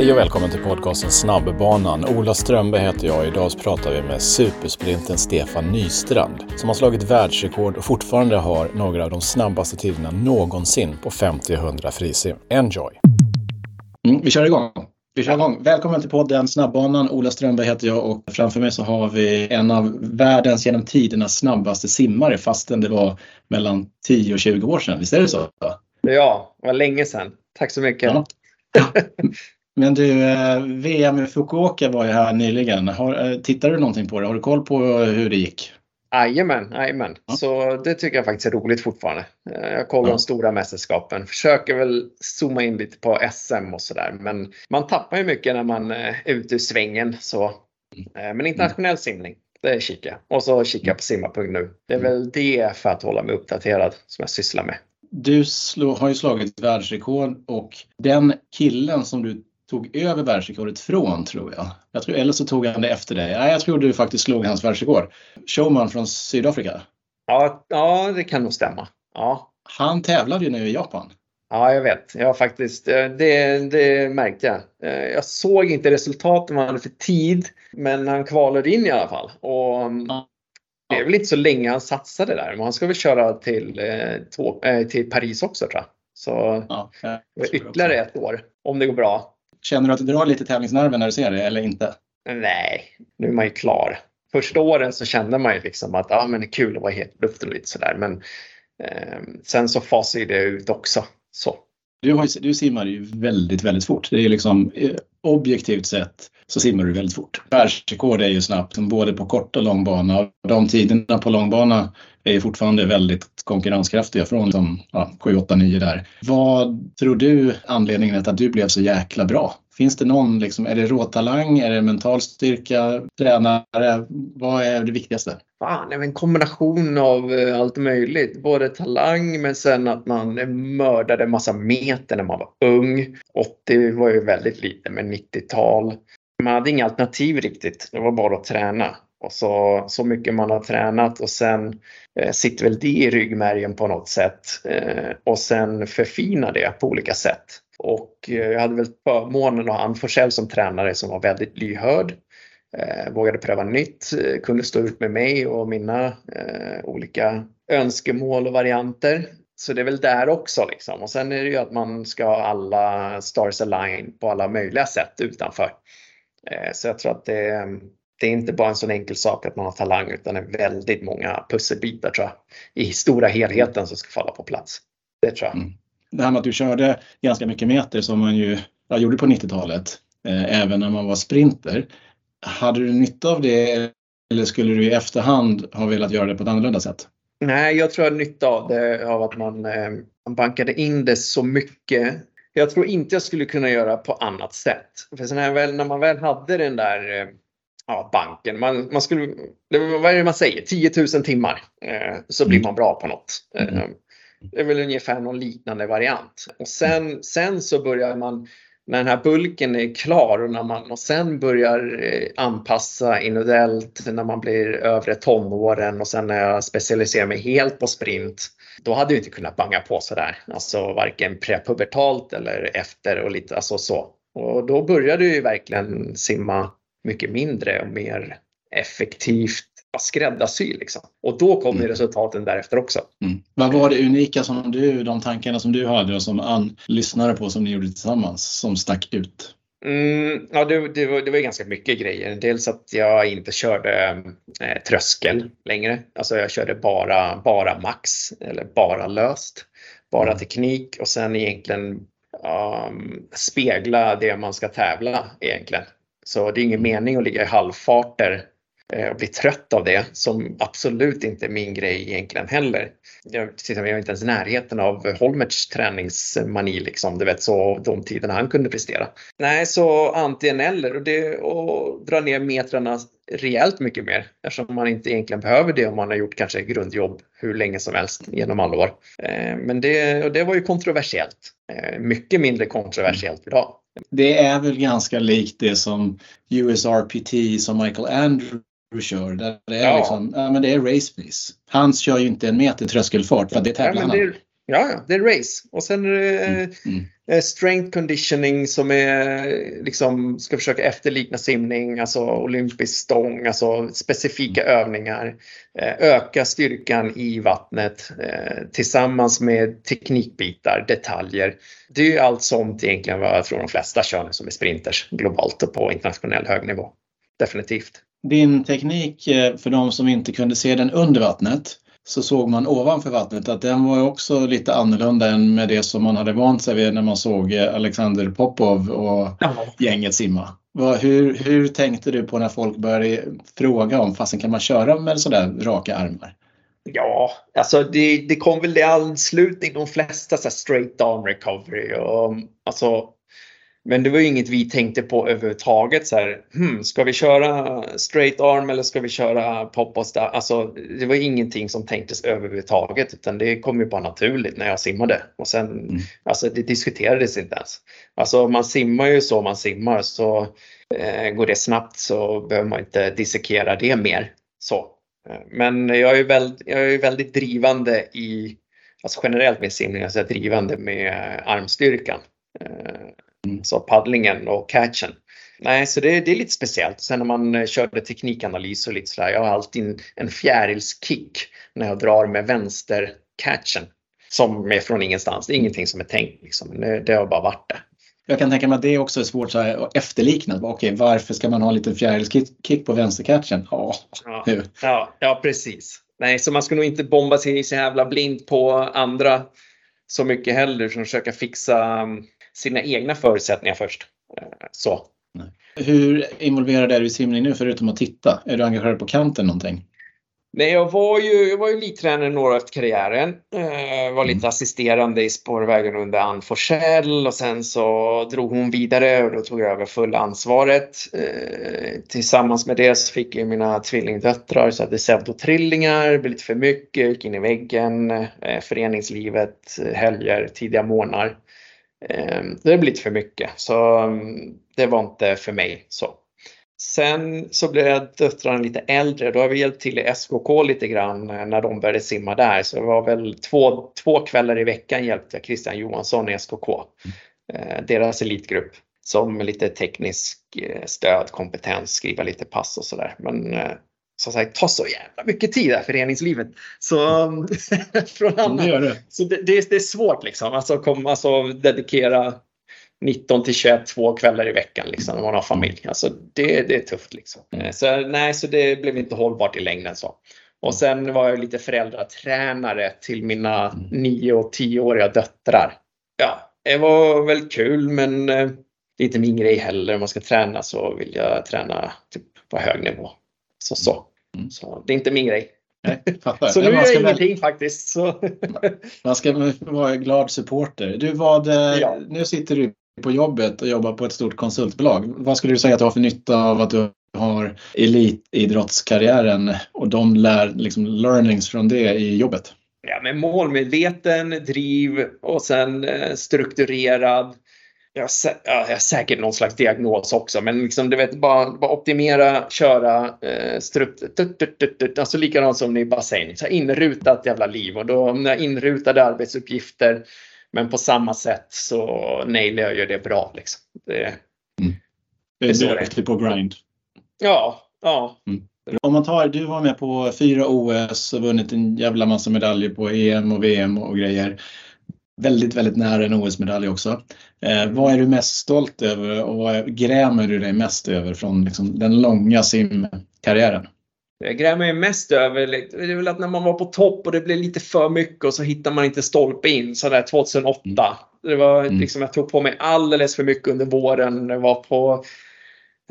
Hej och välkommen till podcasten Snabbbanan. Ola Strömberg heter jag och idag pratar vi med supersprinten Stefan Nystrand som har slagit världsrekord och fortfarande har några av de snabbaste tiderna någonsin på 50 och 100 frisim. Enjoy! Mm, vi kör igång. Vi kör igång. Välkommen till podden Snabbbanan. Ola Strömberg heter jag och framför mig så har vi en av världens genom tiderna snabbaste simmare fastän det var mellan 10 och 20 år sedan. Visst är det så? Ja, det var länge sedan. Tack så mycket. Ja. Men du, eh, VM i Fukuoka var ju här nyligen. Har, eh, tittar du någonting på det? Har du koll på hur det gick? Jajamän, jajamän. Ja. Så det tycker jag faktiskt är roligt fortfarande. Eh, jag kollar ja. de stora mästerskapen. Försöker väl zooma in lite på SM och sådär. Men man tappar ju mycket när man är ute ur svängen. Så. Men internationell simning, det kikar jag. Och så kikar jag på simma.nu. Det är väl det för att hålla mig uppdaterad som jag sysslar med. Du har ju slagit världsrekord och den killen som du tog över världsrekordet från tror jag. jag tror, eller så tog han det efter dig. Ja, jag tror du faktiskt slog hans världsrekord. Showman från Sydafrika. Ja, ja det kan nog stämma. Ja. Han tävlade ju nu i Japan. Ja, jag vet. Jag faktiskt, eh, det, det märkte jag. Eh, jag såg inte resultaten man hade för tid, men han kvalade in i alla fall. Och mm, ja. Det är väl inte så länge han satsade där, men han ska väl köra till, eh, till Paris också tror jag. Så ja, ytterligare ett år, om det går bra. Känner du att du drar lite tävlingsnerver när du ser det eller inte? Nej, nu är man ju klar. Första åren så kände man ju liksom att ah, men det är kul att vara helt i luften och lite sådär. Men eh, sen så fasar ju det ut också. Så. Du, har, du simmar ju väldigt, väldigt fort. Det är liksom eh, objektivt sett så simmar du väldigt fort. Världsrekord är ju snabbt, både på kort och långbana. De tiderna på långbana är fortfarande väldigt konkurrenskraftiga från liksom, ja, 7, 8, 9 där. Vad tror du anledningen är till att du blev så jäkla bra? Finns det någon, liksom, är det råtalang, är det mental styrka, tränare? Vad är det viktigaste? Fan, en kombination av eh, allt möjligt. Både talang men sen att man eh, mördade massa meter när man var ung. 80 var ju väldigt lite, men 90-tal. Man hade inga alternativ riktigt. Det var bara att träna. Och så, så mycket man har tränat och sen eh, sitter väl det i ryggmärgen på något sätt. Eh, och sen förfina det på olika sätt. Och eh, jag hade väl förmånen att ha Ann Forsell som tränare som var väldigt lyhörd. Eh, vågade pröva nytt, eh, kunde stå ut med mig och mina eh, olika önskemål och varianter. Så det är väl där också liksom. Och sen är det ju att man ska ha alla stars align på alla möjliga sätt utanför. Eh, så jag tror att det, det är inte bara en sån enkel sak att man har talang utan det är väldigt många pusselbitar tror jag i stora helheten som ska falla på plats. Det tror jag. Mm. Det här med att du körde ganska mycket meter som man ju jag gjorde på 90-talet, eh, även när man var sprinter. Hade du nytta av det eller skulle du i efterhand ha velat göra det på ett annorlunda sätt? Nej, jag tror jag hade nytta av det av att man, eh, man bankade in det så mycket jag tror inte jag skulle kunna göra på annat sätt. För sen när, väl, när man väl hade den där eh, ja, banken, man, man skulle, vad är det man säger, 10 000 timmar eh, så blir mm. man bra på något. Eh, det är väl ungefär någon liknande variant. Och sen, sen så börjar man när den här bulken är klar och, när man, och sen börjar eh, anpassa individuellt när man blir övre tonåren och sen när jag specialiserar mig helt på sprint då hade jag inte kunnat banga på sådär. Alltså varken prepubertalt eller efter och lite alltså så. Och då började jag ju verkligen simma mycket mindre och mer effektivt skräddarsy liksom. Och då kom mm. resultaten därefter också. Mm. Vad var det unika som du, de tankarna som du hade och som Ann lyssnade på som ni gjorde tillsammans som stack ut? Mm, ja, det, det, var, det var ganska mycket grejer. Dels att jag inte körde eh, tröskel längre. Alltså jag körde bara, bara max eller bara löst. Bara mm. teknik och sen egentligen um, spegla det man ska tävla egentligen. Så det är ingen mening att ligga i halvfarter Eh, och blir trött av det som absolut inte är min grej egentligen heller. Jag, jag är inte ens i närheten av Holmerts träningsmani liksom, du vet så de tiderna han kunde prestera. Nej, så antingen eller och, det, och dra ner metrarna rejält mycket mer eftersom man inte egentligen behöver det om man har gjort kanske grundjobb hur länge som helst genom alla år. Eh, men det, och det var ju kontroversiellt. Eh, mycket mindre kontroversiellt idag. Det är väl ganska likt det som USRPT som Michael Andrews kör. Där det är, ja. liksom, ja, men det är race pace. Hans kör ju inte en meter tröskelfart för det tävlar ja, han. Ja, det är race. Och sen är det Mm. Mm. eh, strength conditioning som är liksom ska försöka efterlikna simning, alltså olympisk stång, alltså specifika övningar. Eh, öka styrkan i vattnet eh, tillsammans med teknikbitar, detaljer. Det är ju allt sånt egentligen vad jag tror de flesta kör nu som är sprinters globalt och på internationell hög nivå. Definitivt. Din teknik, eh, för de som inte kunde se den under vattnet, så såg man ovanför vattnet att den var också lite annorlunda än med det som man hade vant sig vid när man såg eh, Alexander Popov och gänget simma. Hur, hur tänkte du på när folk började fråga om fasen kan man köra med sådär raka armar? Ja, alltså det, det kom väl i anslutning de flesta så straight arm recovery. Och, alltså, men det var ju inget vi tänkte på överhuvudtaget. Så här, hmm, ska vi köra straight arm eller ska vi köra pop och star? Alltså, det var ingenting som tänktes överhuvudtaget utan det kom ju bara naturligt när jag simmade. Och sen, Mm. alltså det diskuterades inte ens. Alltså man simmar ju så man simmar så eh, går det snabbt så behöver man inte dissekera det mer. Så. Eh, Men jag är, väldigt, jag är väldigt drivande i, alltså generellt med simning, alltså jag är drivande med armstyrkan. Mm. Så paddlingen och catchen. Nej, så det, det är lite speciellt. Sen när man eh, körde teknikanalys och lite sådär, jag har alltid en, fjärilskick när jag drar med vänster catchen. Som är från ingenstans, det är ingenting som är tänkt liksom. Det, det har bara varit det. Jag kan tänka mig att det också är svårt så här, att efterlikna. Okej, varför ska man ha en liten fjärilskick på vänstercatchen? Ja, Ja. nu. Ja, ja, precis. Nej, så man ska nog inte bomba sig så jävla blind på andra så mycket heller som försöka fixa um, sina egna förutsättningar först. Eh, Så. Hur involverad är du i simning nu förutom att titta? Är du engagerad på kanten någonting? Nej, jag var ju, jag var ju elittränare några år efter karriären. Eh, var lite Mm. assisterande i spårvägen under Ann Forsell och sen så drog hon vidare och då tog jag över fulla ansvaret. Eh, tillsammans med det så fick jag mina tvillingdöttrar så det pseudotrillingar, blev lite för mycket, gick in i väggen, eh, föreningslivet, helger, tidiga morgnar. Eh, det blev lite för mycket så mm, det var inte för mig så. Sen så blev döttrarna lite äldre. Då har vi hjälpt till i SKK lite grann eh, när de började simma där. Så det var väl två, två kvällar i veckan hjälpte jag Christian Johansson i SKK. Eh, deras elitgrupp. Som lite teknisk eh, stöd, kompetens, skriva lite pass och sådär. Men som sagt, tar så jävla mycket tid där föreningslivet. Så från Det annan gör du. så det, det, är, det är svårt liksom. Alltså, kom, alltså dedikera 19 till 21 två kvällar i veckan liksom, när man har familj. Alltså, det, det är tufft liksom. Eh, Så, nej, så det blev inte hållbart i längden. Så. Och sen var jag lite föräldratränare till mina 9 och 10-åriga döttrar. Ja, det var väldigt kul men eh, det är inte min grej heller. Om man ska träna så vill jag träna typ, på hög nivå. Så, så. Mm. så det är inte min grej. Nej. Så nu gör jag ska väl, ingenting faktiskt. Så. man ska vara glad supporter. Du, vad, eh, Ja. Nu sitter du på jobbet och jobbar på ett stort konsultbolag. Vad skulle du säga att du har för nytta av att du har elitidrottskarriären och de lär liksom learnings från det i jobbet? Ja, men målmedveten, driv och sen eh, strukturerad. Jag har, säkert någon slags diagnos också, men liksom, du vet, bara, bara optimera, köra, eh, strukt, tut, tut, tut, tut, alltså likadant som i bassäng. Så inrutat jävla liv och då när jag inrutade arbetsuppgifter, men på samma sätt så nailar jag ju det bra. Liksom. Det, Du Det är så duktig på grind. ja, ja, Om man tar, du var med på fyra OS och vunnit en jävla massa medaljer på EM och VM och grejer. Väldigt, väldigt nära en OS-medalj också. Eh, vad är du mest stolt över och vad grämer du dig mest över från liksom, den långa simkarriären? Jag grämer mig mest över det är väl att när man var på topp och det blev lite för mycket och så hittar man inte stolpe in sådär 2008. Det var Mm. liksom, jag tog på mig alldeles för mycket under våren. Jag var på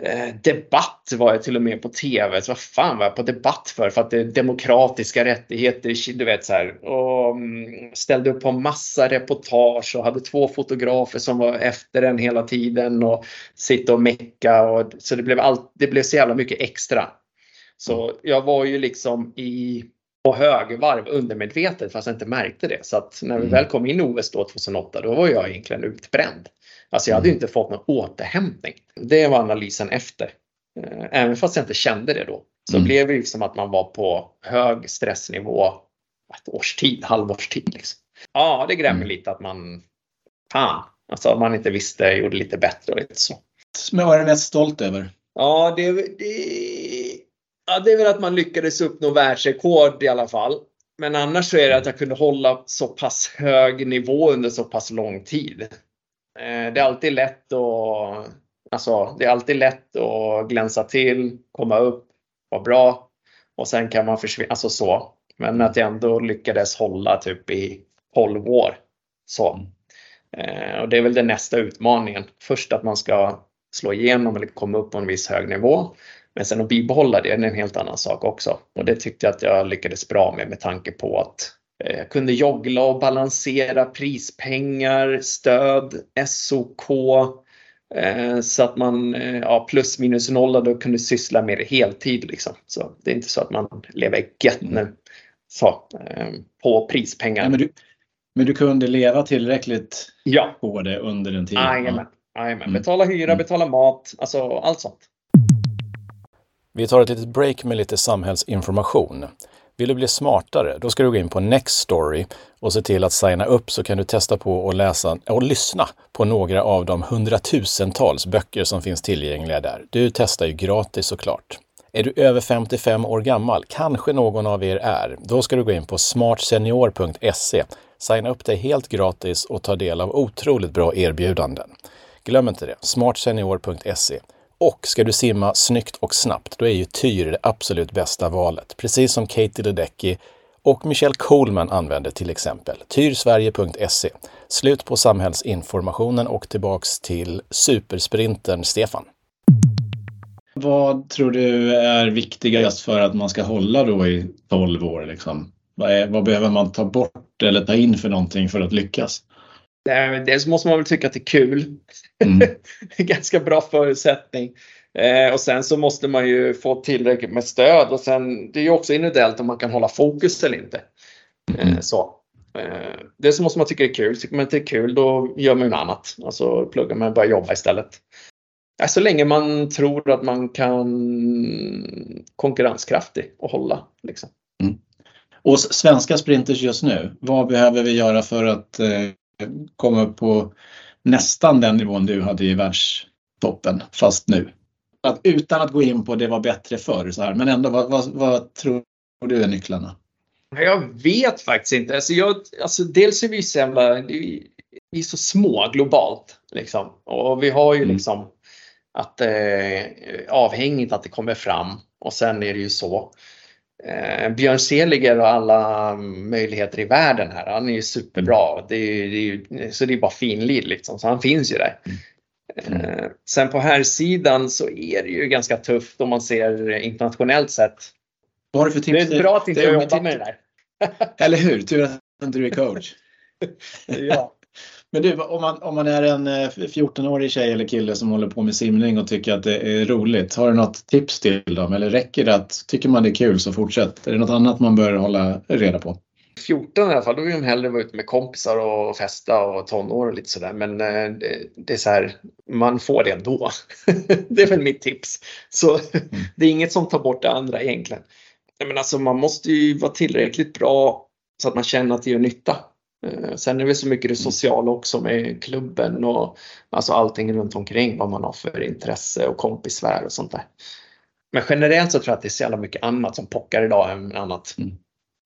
eh, debatt var jag till och med på TV. Så vad fan var jag på debatt för? För att det är demokratiska rättigheter, du vet så här. Och mm, ställde upp på massa reportage och hade två fotografer som var efter en hela tiden och sitta och mecka. Och, så det blev, allt, det blev så jävla mycket extra. Så jag var ju liksom i, på högvarv undermedvetet fast jag inte märkte det. Så att när vi Mm. väl kom in i OS då 2008 då var jag egentligen utbränd. Alltså jag hade ju inte fått någon återhämtning. Det var analysen efter. Eh, Även fast jag inte kände det då. Så Mm. blev det ju som att man var på hög stressnivå ett års tid, halvårs tid. Liksom. Ja, det grämer Mm. lite att man, fan, alltså att man inte visste, gjorde lite bättre och lite så. Men vad är du mest stolt över? Ja, det, det, ja, det är väl att man lyckades uppnå världsrekord i alla fall. Men annars så är det att jag kunde hålla så pass hög nivå under så pass lång tid. Eh, Det är alltid lätt att, alltså, det är alltid lätt att glänsa till, komma upp, vara bra och sen kan man försvinna, alltså så. Men att jag ändå lyckades hålla typ i 12 år. Så. Eh, Och det är väl den nästa utmaningen. Först att man ska slå igenom eller komma upp på en viss hög nivå. Men sen att bibehålla det är en helt annan sak också. Och det tyckte jag att jag lyckades bra med med tanke på att jag kunde joggla och balansera prispengar, stöd, SOK. eh, Så att man eh, ja, plus minus noll och kunde syssla med det heltid. Liksom. Så det är inte så att man lever gött nu så, eh, på prispengar. Nej, men, du, men du kunde leva tillräckligt Ja, på det under en tid? jajamän. jajamän. Mm. Betala hyra, Mm. betala mat, alltså allt sånt. Vi tar ett litet break med lite samhällsinformation. Vill du bli smartare? Då ska du gå in på Nextory och se till att signa upp så kan du testa på att läsa och lyssna på några av de hundratusentals böcker som finns tillgängliga där. Du testar ju gratis såklart. Är du över 55 år gammal, kanske någon av er är, då ska du gå in på smartsenior.se, signa upp dig helt gratis och ta del av otroligt bra erbjudanden. Glöm inte det, smartsenior.se. Och ska du simma snyggt och snabbt, då är ju Tyr det absolut bästa valet. Precis som Katie Ledecky och Michelle Coleman använder till exempel. Tyrsverige.se. Slut på samhällsinformationen och tillbaks till supersprintern Stefan. Vad tror du är viktigast för att man ska hålla då i 12 år? Liksom? Vad, är, vad behöver man ta bort eller ta in för någonting för att lyckas? Eh, Dels måste man väl tycka att det är kul. Mm. Ganska bra förutsättning. Eh, och sen så måste man ju få tillräckligt med stöd och sen det är ju också individuellt om man kan hålla fokus eller inte. Eh, Mm. så. Eh, dels måste man tycka det är kul. Tycker man inte det är kul då gör man ju något annat. Alltså pluggar man och börjar jobba istället. Ja, så länge man tror att man kan konkurrenskraftig och hålla. Liksom. Och s- svenska sprinters just nu, vad behöver vi göra för att upp på nästan den nivån du hade i världstoppen, fast nu? Att, utan att gå in på det var bättre förr, så här, men ändå, vad, vad, vad tror du är nycklarna? Jag vet faktiskt inte. Alltså jag, alltså dels är vi så jävla, vi är så små globalt. Liksom. Och vi har ju Mm. liksom att eh, avhängigt att det kommer fram och sen är det ju så. Eh, Björn Seliger har alla möjligheter i världen här. Han är ju superbra. Det är, det är, ju- så det är bara finlir liksom. Så han finns ju där. Mm. Eh, sen på här sidan så är det ju ganska tufft om man ser internationellt sett. Vad har du för Det tips? är bra att inte Det jag jobbar med det där. Eller hur? Tur att inte du är coach. Ja. Men du, om man, om man är en eh, 14-årig tjej eller kille som håller på med simning och tycker att det är roligt, har du något tips till dem? Eller räcker det att, tycker man det är kul så fortsätt? Är det något annat man bör hålla reda på? 14 i alla fall, då vill de hellre vara ute med kompisar och festa och tonår och lite sådär. Men eh, det, det är så här, man får det ändå. det är väl mitt tips. Så det är inget som tar bort det andra egentligen. Men alltså, man måste ju vara tillräckligt bra så att man känner att det gör nytta. Eh, Sen är det så mycket det sociala också med klubben och alltså allting runt omkring vad man har för intresse och kompissfär och sånt där. Men generellt så tror jag att det är så jävla mycket annat som pockar idag än annat. Mm.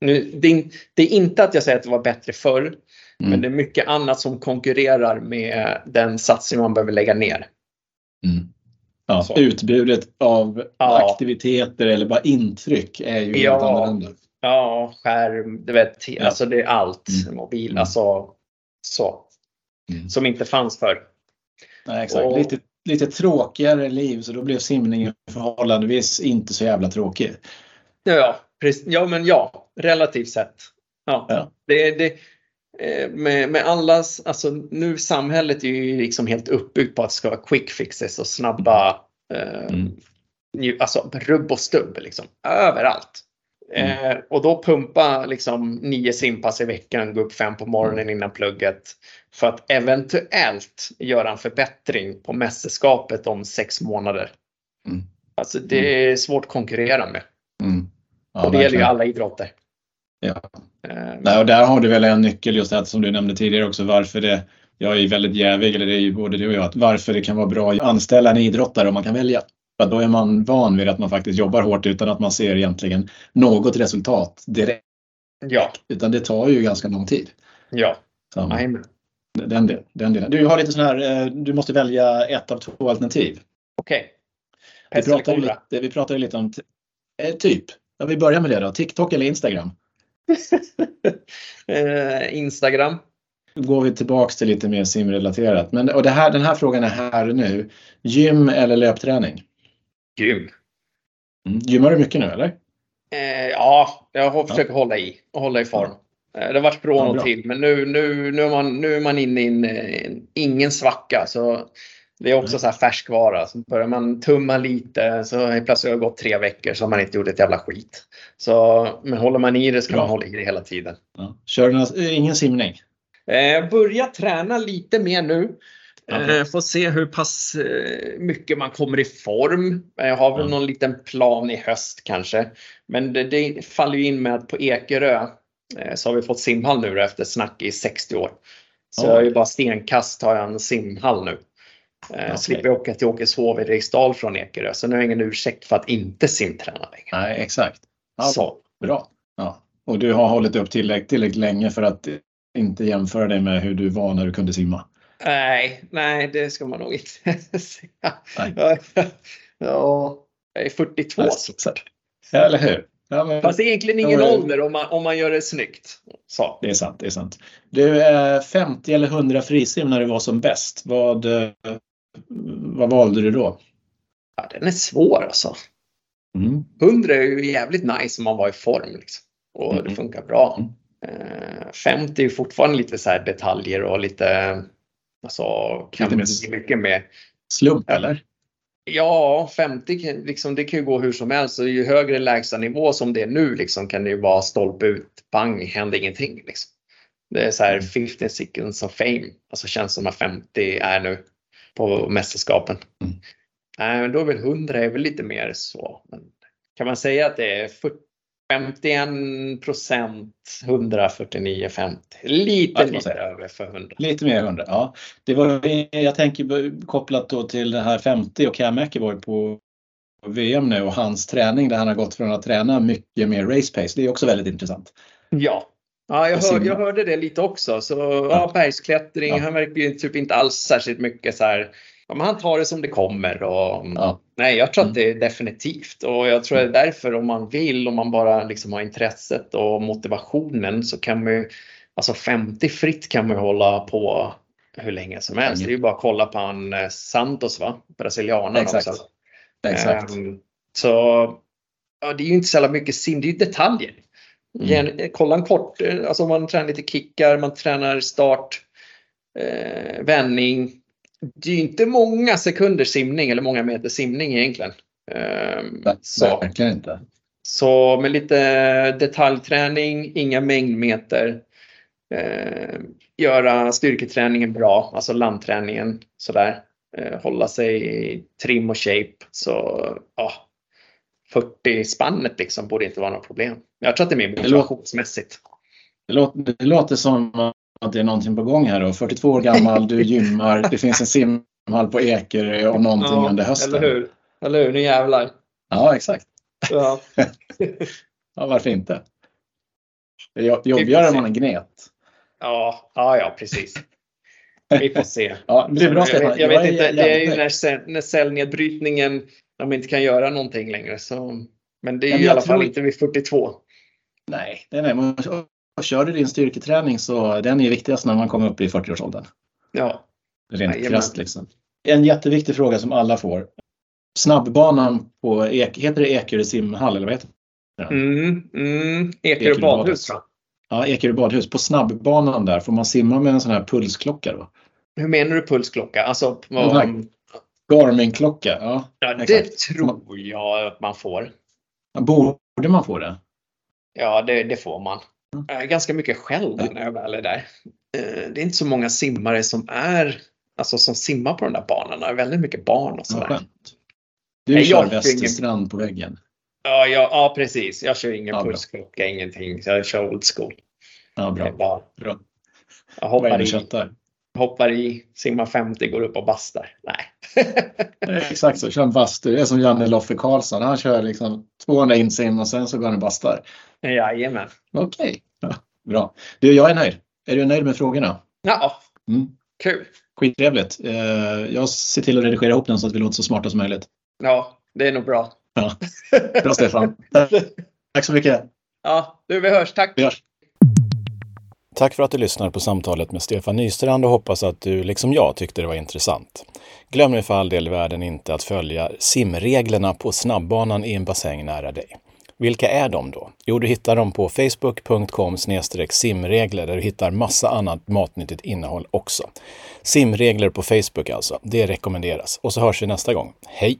Nu, det, är, det är inte att jag säger att det var bättre förr, Mm. men det är mycket annat som konkurrerar med den satsning man behöver lägga ner. Mm. Ja, utbudet av Ja. aktiviteter eller bara intryck är ju helt Ja. annorlunda. Ja, skärm, du vet, Ja. alltså det är allt. Mm. Mobil, Mm. alltså så. Mm. Som inte fanns förr. Nej, exakt. Och- Lite, lite tråkigare liv så då blev simningen förhållandevis inte så jävla tråkig. Ja, ja, precis. ja men ja, relativt sett. Ja, Ja. Det, det, eh, med, med allas, alltså nu samhället är ju liksom helt uppbyggt på att det ska vara quick fixes och snabba, eh, Mm. ju- alltså rubb och stubb liksom, överallt. Mm. Eh, och då pumpa liksom nio simpass i veckan, gå upp fem på morgonen innan plugget för att eventuellt göra en förbättring på mästerskapet om sex månader. Mm. Alltså det är svårt att konkurrera med. Mm. Ja, och det gäller ju alla idrotter. Ja. Eh, Nej, och där har du väl en nyckel just det som du nämnde tidigare också varför det jag är väldigt jävig, eller det är ju både du och jag, att varför det kan vara bra att anställa en idrottare om man kan välja. Då är man van vid att man faktiskt jobbar hårt utan att man ser egentligen något resultat direkt. Ja, Utan det tar ju ganska lång tid. ja. Så, den, del- den delen. Du har lite sån här, eh, du måste välja ett av två alternativ. Okej. Vi Pest eller pratade, lite, vi pratade lite om, eh, typ, ja, vi börjar med det då, TikTok eller Instagram? Eh, Instagram. Då går vi tillbaks till lite mer simrelaterat. Men, och det här, den här frågan är här nu. Gym eller löpträning? Gym. Mm. Gymmar du mycket nu eller? Eh, ja, jag har försökt hålla i och hålla i form. Eh, det har varit från Ja, och till, men nu, nu, nu, är man, nu är man inne i en, en, ingen svacka. Så det är också så här färskvara. Så börjar man tumma lite så helt plötsligt har det gått tre veckor så har man inte gjort ett jävla skit. Så, men håller man i det ska Bra. man hålla i det hela tiden. Ja. Kör du några, eh, ingen simning? Eh, börja träna lite mer nu. Okej. Eh, får se hur pass eh, mycket man kommer i form. Eh, Jag har väl Ja. någon liten plan i höst kanske. Men det, det faller ju in med att på Ekerö så har vi fått simhall nu efter snack i 60 år. Så jag är ju bara stenkast har jag en simhall nu. Okej. Slipper jag åka till Åkeshov i Eriksdal från Ekerö. Så nu har jag ingen ursäkt för att inte simträna längre. Nej, exakt. Ja, Så. Bra. Ja. Och du har hållit upp tillräckligt, tillräckligt länge för att inte jämföra dig med hur du var när du kunde simma. Nej, nej, det ska man nog inte säga. Nej. Ja, jag är 42. Nej, Så. Ja, eller hur? Ja, men, Fast det är egentligen ingen Ja, ålder om man, om man gör det snyggt. Så. det är sant, det är sant. Du, eh, 50 eller 100 frisim när du var som bäst. Vad, eh, vad valde du då? Ja, den är svår alltså. Mm. 100 är ju jävligt nice om man var i form. Liksom. Och det Mm. funkar bra. Mm. Eh, 50 är ju fortfarande lite så detaljer och lite, alltså kan Lite bli mycket med. Slump eller? Ja, 50 kan, liksom, det kan ju gå hur som helst. Och ju högre lägstanivå som det är nu liksom, kan det ju vara stolpe ut, bang, händer ingenting. Liksom. Det är så här Mm. 15 seconds of fame. Alltså känns som att 50 är nu på mästerskapen. Mm. Men då är väl 100 är väl lite mer så. Men kan man säga att det är 40, 51 procent 149 50. Lite, Ja, säga. över för 100. Lite mer än 100, ja. Det var, jag tänker kopplat då till det här 50 och Cam ju på VM nu och hans träning där han har gått från att träna mycket mer race pace. Det är också väldigt intressant. Ja. Ja, jag, hör, jag hörde det lite också. Så ja, bergsklättring, Ja. han verkar ju typ inte alls särskilt mycket så här. Ja, men han tar det som det kommer. Och, Ja. Nej, jag tror att Mm. det är definitivt. Och jag tror att det är därför om man vill, om man bara liksom har intresset och motivationen så kan man ju, alltså 50 fritt kan man ju hålla på hur länge som helst. Länge. Det är ju bara att kolla på han eh, Santos, va? Brasilianaren Exakt. också. Exakt. Ehm, så ja, det är ju inte så mycket sim, det är ju detaljer. Mm. Kolla en kort, eh, alltså man tränar lite kickar, man tränar start, eh, vändning. Det är ju inte många sekunder simning eller många meter simning egentligen. Ehm, Nej, så, Verkligen inte. så med lite detaljträning, inga mängdmeter. Eh, göra styrketräningen bra, alltså landträningen sådär. Eh, hålla sig i trim och shape. Så ja, 40 spannet liksom borde inte vara något problem. Jag tror att det är mer motivationsmässigt. Det låter, det låter som att det är någonting på gång här då. 42 år gammal, du gymmar, det finns en simhall på Ekerö och någonting under hösten. eller hur? Eller hur? Nu jävlar. Ja, exakt. Ja. Ja, varför inte? Det är jobb- jobbigare än man har gnet. Ja, ja, ja, precis. Vi får se. Ja, det blir bra jag vet, jag vet är inte, det är ju när, när cellnedbrytningen, när man inte kan göra någonting längre. Så, men det är Ja, ju i alla fall tror- inte vid 42. Nej, nej, nej. Och kör du din styrketräning så den är viktigast när man kommer upp i 40-årsåldern. Ja, Rent krasst liksom. En jätteviktig fråga som alla får. Snabbbanan på Ek, heter det Ekerö simhall eller vad heter det? mm, mm. Ekerö badhus. va? Ja, Ekerö badhus. På snabbbanan där, får man simma med en sån här pulsklocka då? Hur menar du pulsklocka? Alltså, vad. Garmin-klocka, ja. ja, det exakt. tror jag att man får. Borde man få det? Ja, det, det får man. Jag är ganska mycket själv när jag väl är där. Eh, Det är inte så många simmare som är alltså som simmar på de där banorna. Väldigt mycket barn och sådär. skönt. Du Nej, kör jag Västerstrand på väggen. Ja, ja, ja, precis. Jag kör ingen Ja, pulsklocka, ingenting. Jag kör old school. Ja, bra. Bara, bra. Jag hoppar Vad hoppar i, simmar 50, går upp och bastar. Nej. Exakt så, kör en bastu. Det är som Janne Loffe Karlsson. Han kör liksom 200 insim och sen så går han och bastar. Jajamän. Okej, ja, bra. Du, jag är nöjd. Är du nöjd med frågorna? Ja, Mm. kul. Skittrevligt. Eh, Jag ser till att redigera ihop den så att vi låter så smarta som möjligt. Ja, det är nog bra. Bra Stefan. Tack så mycket. Ja, du vi hörs. Tack. Vi hörs. Tack för att du lyssnar på samtalet med Stefan Nystrand och hoppas att du, liksom jag, tyckte det var intressant. Glöm nu för all del i världen inte att följa simreglerna på snabbbanan i en bassäng nära dig. Vilka är de då? Jo, du hittar dem på facebook.com simregler där du hittar massa annat matnyttigt innehåll också. Simregler på Facebook alltså, det rekommenderas. Och så hörs vi nästa gång. Hej!